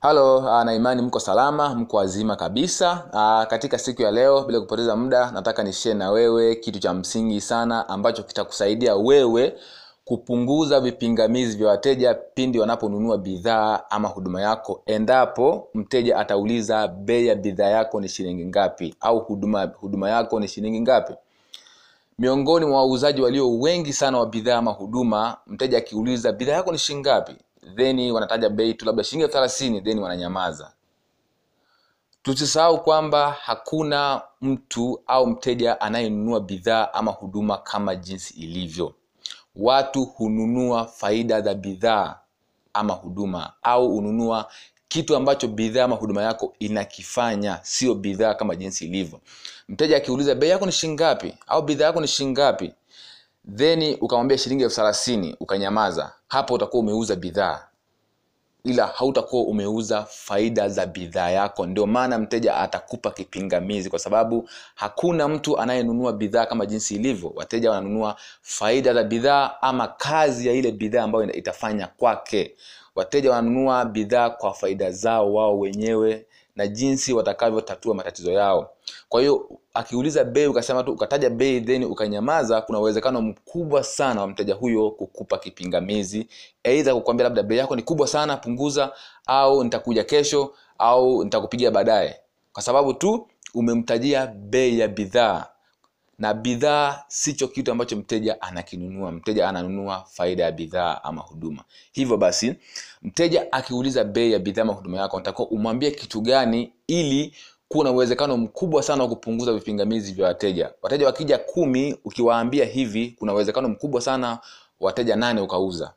halo uh, na imani mko salama mko wazima kabisa. Uh, katika siku ya leo bila kupoteza muda nataka nishie na wewe kitu cha msingi sana ambacho kitakusaidia wewe kupunguza vipingamizi vya wateja pindi wanaponunua bidhaa ama huduma yako. Endapo mteja atauliza bei ya bidhaa yako ni shilingi ngapi? Au huduma, huduma yako ni shilingi ngapi? Miongoni mwa wauzaji walio wengi sana wa bidhaa ama huduma mteja akiuliza bidhaa yako ni shilingi ngapi then wanataja bei tu labda shilingi thelathini then wananyamaza. Tusisahau kwamba hakuna mtu au mteja anayenunua bidhaa ama huduma kama jinsi ilivyo. Watu hununua faida za bidhaa ama huduma au hununua kitu ambacho bidhaa ama huduma yako inakifanya sio bidhaa kama jinsi ilivyo. Mteja akiuliza bei yako ni shingapi au bidhaa yako ni shingapi then ukamwambia shilingi elfu thelathini ukanyamaza. Hapo utakuwa umeuza bidhaa. Ila hautakuwa umeuza faida za bidhaa yako. Ndio maana mteja atakupa kipingamizi kwa sababu hakuna mtu anayenunua bidhaa kama jinsi ilivyo. Wateja wananunua faida za bidhaa ama kazi ya ile bidhaa ambayo itafanya kwake. Wateja wananunua bidhaa kwa faida zao wao wenyewe na jinsi watakavyotatua matatizo yao. Kwa hiyo akiuliza bei ukasema tu ukataja bei then ukanyamaza kuna uwezekano mkubwa sana wa mteja huyo kukupa kipingamizi. Aidha kukwambia labda bei yako ni kubwa sana punguza au nitakuja kesho au nitakupigia baadaye. Kwa sababu tu umemtajia bei ya bidhaa na bidhaa sicho kitu ambacho mteja anakinunua. Mteja ananunua faida ya bidhaa ama huduma. Hivyo basi mteja akiuliza bei ya bidhaa ama huduma yako natakiwa umwambie kitu gani ili kuna uwezekano mkubwa sana wa kupunguza vipingamizi vya wateja. Wateja wakija kumi ukiwaambia hivi kuna uwezekano mkubwa sana wateja nane ukauza.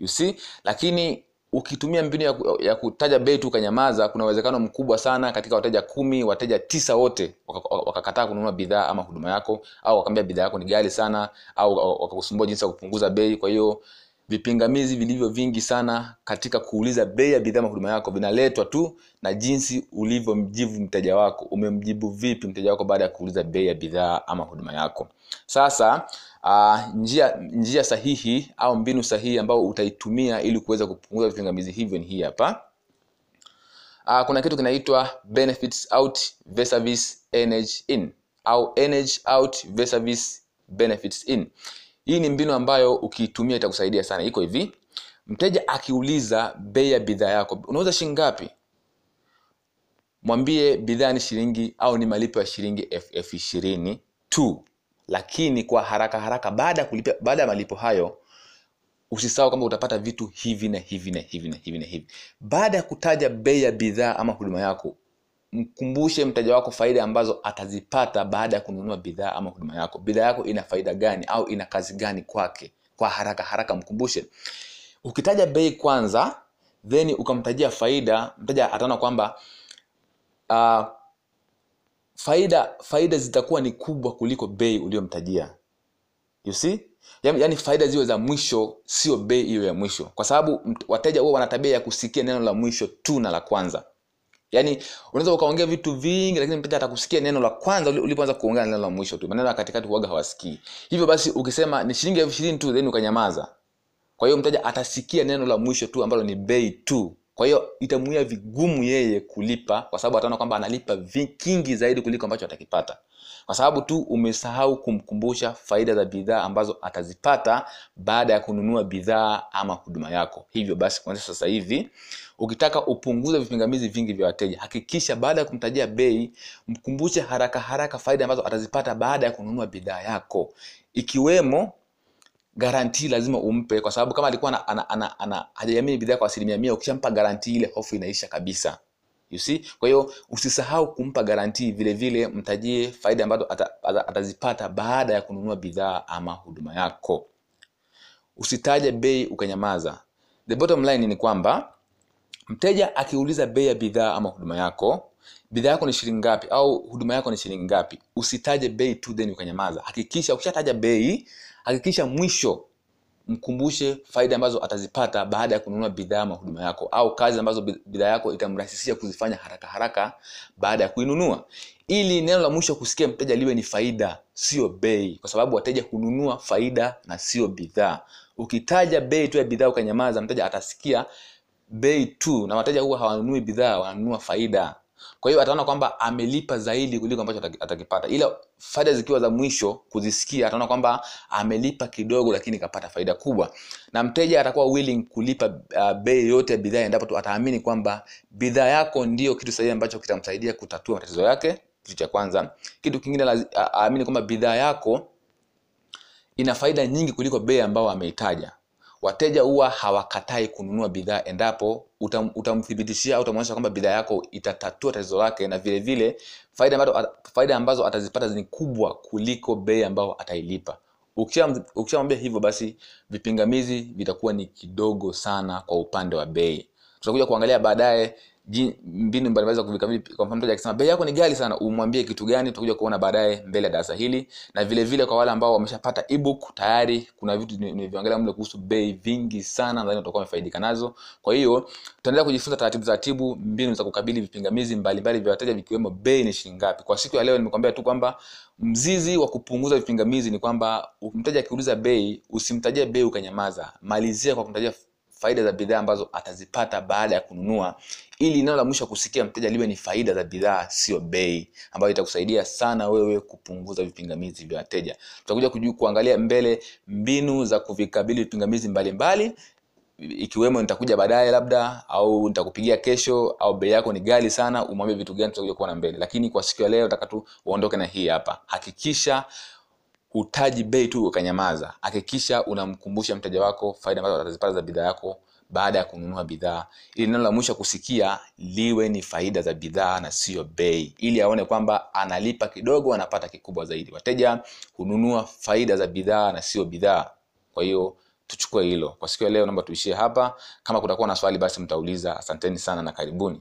You see? Lakini ukitumia mbinu ya, ya kutaja bei tu ukanyamaza kuna uwezekano mkubwa sana katika wateja kumi wateja tisa wote wakakataa waka kununua bidhaa ama huduma yako au wakaambia bidhaa yako ni gali sana au wakakusumbua jinsi ya kupunguza bei. Kwa hiyo vipingamizi vilivyo vingi sana katika kuuliza bei ya bidhaa huduma yako vinaletwa tu na jinsi ulivyomjibu mteja wako. Umemjibu vipi mteja wako baada ya kuuliza bei ya bidhaa ama huduma yako? Sasa uh, njia njia sahihi au mbinu sahihi ambayo utaitumia ili kuweza kupunguza vipingamizi hivyo ni hii hapa. Uh, kuna kitu kinaitwa benefits out versus energy in au energy out versus benefits in. Hii ni mbinu ambayo ukiitumia itakusaidia sana. Iko hivi. Mteja akiuliza bei ya bidhaa yako unauza shilingi ngapi? Mwambie bidhaa ni shilingi au ni malipo ya shilingi elfu ishirini tu lakini kwa haraka haraka baada ya kulipia baada ya malipo hayo usisahau kwamba utapata vitu hivi na hivi na hivi na hivi na hivi. Baada ya kutaja bei ya bidhaa ama huduma yako mkumbushe mteja wako faida ambazo atazipata baada ya kununua bidhaa ama huduma yako. Bidhaa yako ina faida gani au ina kazi gani kwake? Kwa haraka haraka mkumbushe. Ukitaja bei kwanza then ukamtajia faida mteja ataona kwamba uh, faida faida zitakuwa ni kubwa kuliko bei uliyomtajia. You yaani, yaani faida ziwe za mwisho sio bei hiyo ya mwisho. Kwa sababu wateja huwa wana tabia ya kusikia neno la mwisho tu na la kwanza. Yaani unaweza ukaongea vitu vingi lakini mteja atakusikia neno la kwanza ulipoanza kuongea neno la mwisho tu. Maneno ya katikati huaga hawasikii. Hivyo basi ukisema ni shilingi elfu ishirini tu then ukanyamaza. Kwa hiyo mteja atasikia neno la mwisho tu ambalo ni bei tu kwa hiyo itamuia vigumu yeye kulipa kwa sababu ataona kwamba analipa kingi zaidi kuliko ambacho atakipata. Kwa sababu tu umesahau kumkumbusha faida za bidhaa ambazo atazipata baada ya kununua bidhaa ama huduma yako. Hivyo basi kuanzia sasa hivi ukitaka upunguze vipingamizi vingi vya wateja hakikisha baada ya kumtajia bei mkumbushe haraka haraka faida ambazo atazipata baada ya kununua bidhaa yako. Ikiwemo garantii lazima umpe kwa sababu kama alikuwa ana, ana, hajaiamini bidhaa kwa asilimia mia ukishampa garantii ile hofu inaisha kabisa. You see? Kwa hiyo usisahau kumpa garantii vile vile mtajie faida ambazo atazipata baada ya kununua bidhaa ama huduma yako. Usitaje bei ukanyamaza. The bottom line ni kwamba mteja akiuliza bei ya bidhaa ama huduma yako bidhaa yako ni shilingi ngapi au huduma yako ni shilingi ngapi usitaje bei tu then ukanyamaza. Hakikisha ukishataja bei hakikisha mwisho mkumbushe faida ambazo atazipata baada ya kununua bidhaa ama huduma yako au kazi ambazo bidhaa yako itamrahisishia kuzifanya haraka haraka baada ya kuinunua. Ili neno la mwisho kusikia mteja liwe ni faida sio bei kwa sababu wateja hununua faida na sio bidhaa. Ukitaja bei tu ya bidhaa ukanyamaza mteja atasikia bei tu na wateja huwa hawanunui bidhaa wananunua faida kwa hiyo ataona kwamba amelipa zaidi kuliko ambacho atakipata. Ila faida zikiwa za mwisho kuzisikia ataona kwamba amelipa kidogo lakini kapata faida kubwa. Na mteja atakuwa willing kulipa uh, bei yote ya bidhaa endapo tu ataamini kwamba bidhaa yako ndio kitu sahihi ambacho kitamsaidia kutatua matatizo yake kitu cha kwanza. Kitu kingine aamini kwamba bidhaa yako ina faida nyingi kuliko bei ambayo ameitaja wateja huwa hawakatai kununua bidhaa endapo utam, utamthibitishia au utamwonyesha kwamba bidhaa yako itatatua tatizo lake na vile vile faida ambazo, faida ambazo atazipata ni kubwa kuliko bei ambayo atailipa. Ukisham- ukishamwambia hivyo basi vipingamizi vitakuwa ni kidogo sana kwa upande wa bei. Tutakuja kuangalia baadaye mbinu mbalimbali za kuvikabili kwa mfano mteja akisema bei yako ni ghali sana umwambie kitu gani? Tutakuja kuona baadaye mbele ya darasa hili. Na vile vile kwa wale ambao wameshapata ebook tayari kuna vitu nilivyoangalia mle kuhusu bei vingi sana nadhani utakuwa umefaidika nazo. Kwa hiyo tutaendelea kujifunza taratibu taratibu mbinu za kukabili vipingamizi mbalimbali vya wateja vikiwemo bei ni shilingi ngapi. Kwa siku ya leo nimekwambia tu kwamba mzizi wa kupunguza vipingamizi ni kwamba mteja akiuliza bei usimtajie bei ukanyamaza. Malizia kwa kumtajia faida za bidhaa ambazo atazipata baada ya kununua. Ili neno la mwisho kusikia mteja liwe ni faida za bidhaa sio bei ambayo itakusaidia sana wewe kupunguza vipingamizi vya wateja. Tutakuja kujua kuangalia mbele mbinu za kuvikabili vipingamizi mbalimbali ikiwemo nitakuja baadaye labda au nitakupigia kesho au bei yako ni ghali sana umwambie vitu gani tutakuja kuona mbele. Lakini kwa siku ya leo nataka tu uondoke na hii hapa. Hakikisha hutaji bei tu ukanyamaza. Hakikisha unamkumbusha mteja wako faida ambazo atazipata za bidhaa yako baada ya kununua bidhaa. Ili neno la mwisho kusikia liwe ni faida za bidhaa na siyo bei. Ili aone kwamba analipa kidogo anapata kikubwa zaidi. Wateja hununua faida za bidhaa na sio bidhaa. Kwa hiyo tuchukue hilo. Kwa siku ya leo naomba tuishie hapa. Kama kutakuwa na swali basi mtauliza. Asanteni sana na karibuni